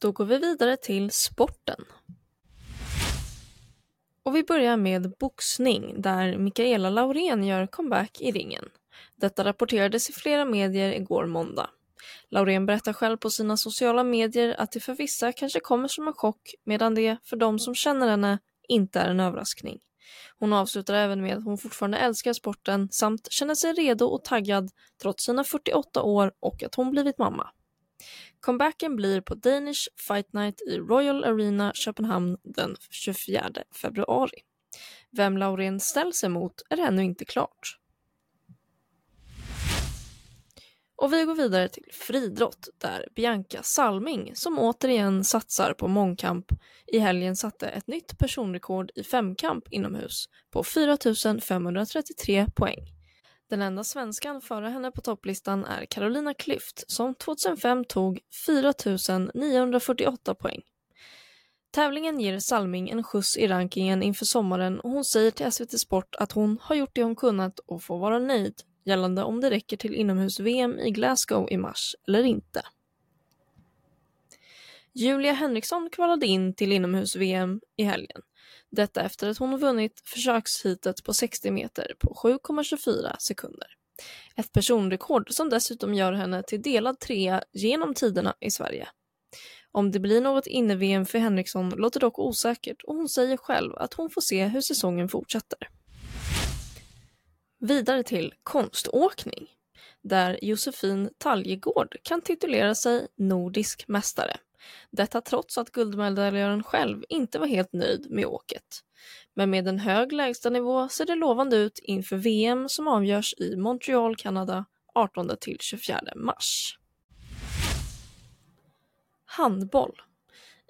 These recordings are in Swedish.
Då går vi vidare till sporten. Och vi börjar med boxning där Mikaela Laurén gör comeback i ringen. Detta rapporterades i flera medier igår måndag. Laurén berättar själv på sina sociala medier att det för vissa kanske kommer som en chock medan det för de som känner henne inte är en överraskning. Hon avslutar även med att hon fortfarande älskar sporten samt känner sig redo och taggad trots sina 48 år och att hon blivit mamma. Comebacken blir på Danish Fight Night i Royal Arena Köpenhamn den 24 februari. Vem Laurén ställs emot är ännu inte klart. Och vi går vidare till friidrott där Bianca Salming, som återigen satsar på mångkamp, i helgen satte ett nytt personrekord i femkamp inomhus på 4 533 poäng. Den enda svenskan före henne på topplistan är Carolina Klüft som 2005 tog 4 948 poäng. Tävlingen ger Salming en skjuts i rankingen inför sommaren och hon säger till SVT Sport att hon har gjort det hon kunnat och får vara nöjd gällande om det räcker till inomhus-VM i Glasgow i mars eller inte. Julia Henriksson kvalade in till inomhus-VM i helgen. Detta efter att hon vunnit försökshitet på 60 meter på 7,24 sekunder. Ett personrekord som dessutom gör henne till delad trea genom tiderna i Sverige. Om det blir något inne-VM för Henriksson låter dock osäkert och hon säger själv att hon får se hur säsongen fortsätter. Vidare till konståkning, där Josefin Taljegård kan titulera sig nordisk mästare. Detta trots att guldmedaljören själv inte var helt nöjd med åket. Men med en hög lägstanivå ser det lovande ut inför VM som avgörs i Montreal, Kanada 18 24 mars. Handboll.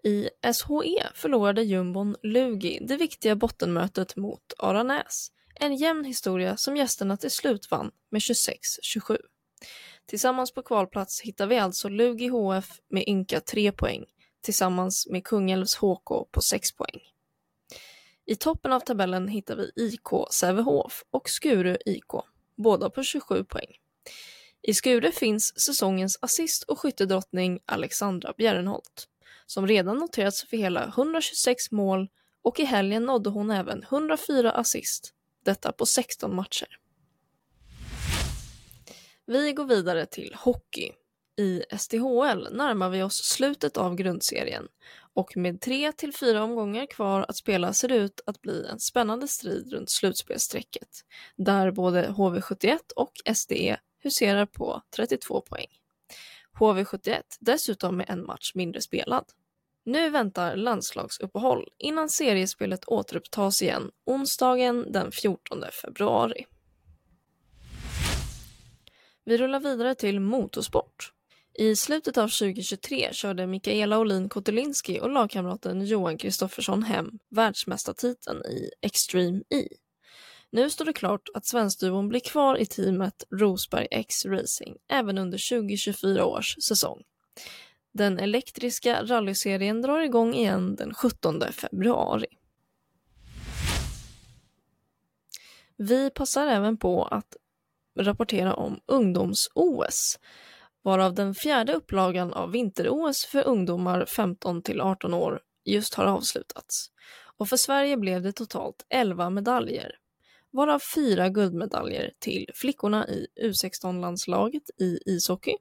I SHE förlorade jumbon Lugi det viktiga bottenmötet mot Aranäs en jämn historia som gästerna till slut vann med 26-27. Tillsammans på kvalplats hittar vi alltså Lugi HF med ynka 3 poäng tillsammans med Kungälvs HK på 6 poäng. I toppen av tabellen hittar vi IK Sävehof och Skuru IK, båda på 27 poäng. I Skure finns säsongens assist och skyttedrottning Alexandra Bjärrenholt, som redan noterats för hela 126 mål och i helgen nådde hon även 104 assist detta på 16 matcher. Vi går vidare till hockey. I SDHL närmar vi oss slutet av grundserien och med tre till fyra omgångar kvar att spela ser det ut att bli en spännande strid runt slutspelsstrecket där både HV71 och SDE huserar på 32 poäng. HV71 dessutom med en match mindre spelad. Nu väntar landslagsuppehåll innan seriespelet återupptas igen onsdagen den 14 februari. Vi rullar vidare till motorsport. I slutet av 2023 körde Mikaela Olin Kotelinski och lagkamraten Johan Kristoffersson hem världsmästartiteln i Extreme E. Nu står det klart att svenskduon blir kvar i teamet Rosberg X Racing även under 2024 års säsong. Den elektriska rallyserien drar igång igen den 17 februari. Vi passar även på att rapportera om ungdoms-OS, varav den fjärde upplagan av vinter-OS för ungdomar 15 till 18 år just har avslutats. Och för Sverige blev det totalt 11 medaljer, varav fyra guldmedaljer till flickorna i U16-landslaget i ishockey,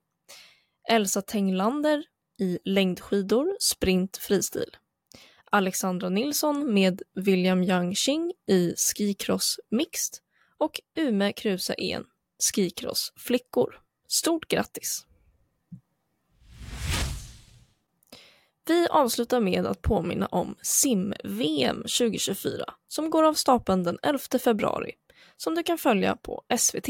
Elsa Tenglander i längdskidor, sprint, fristil. Alexandra Nilsson med William Yang Qing i skicross mixed och Ume Kruse En Skikross flickor. Stort grattis! Vi avslutar med att påminna om sim-VM 2024 som går av stapeln den 11 februari som du kan följa på SVT.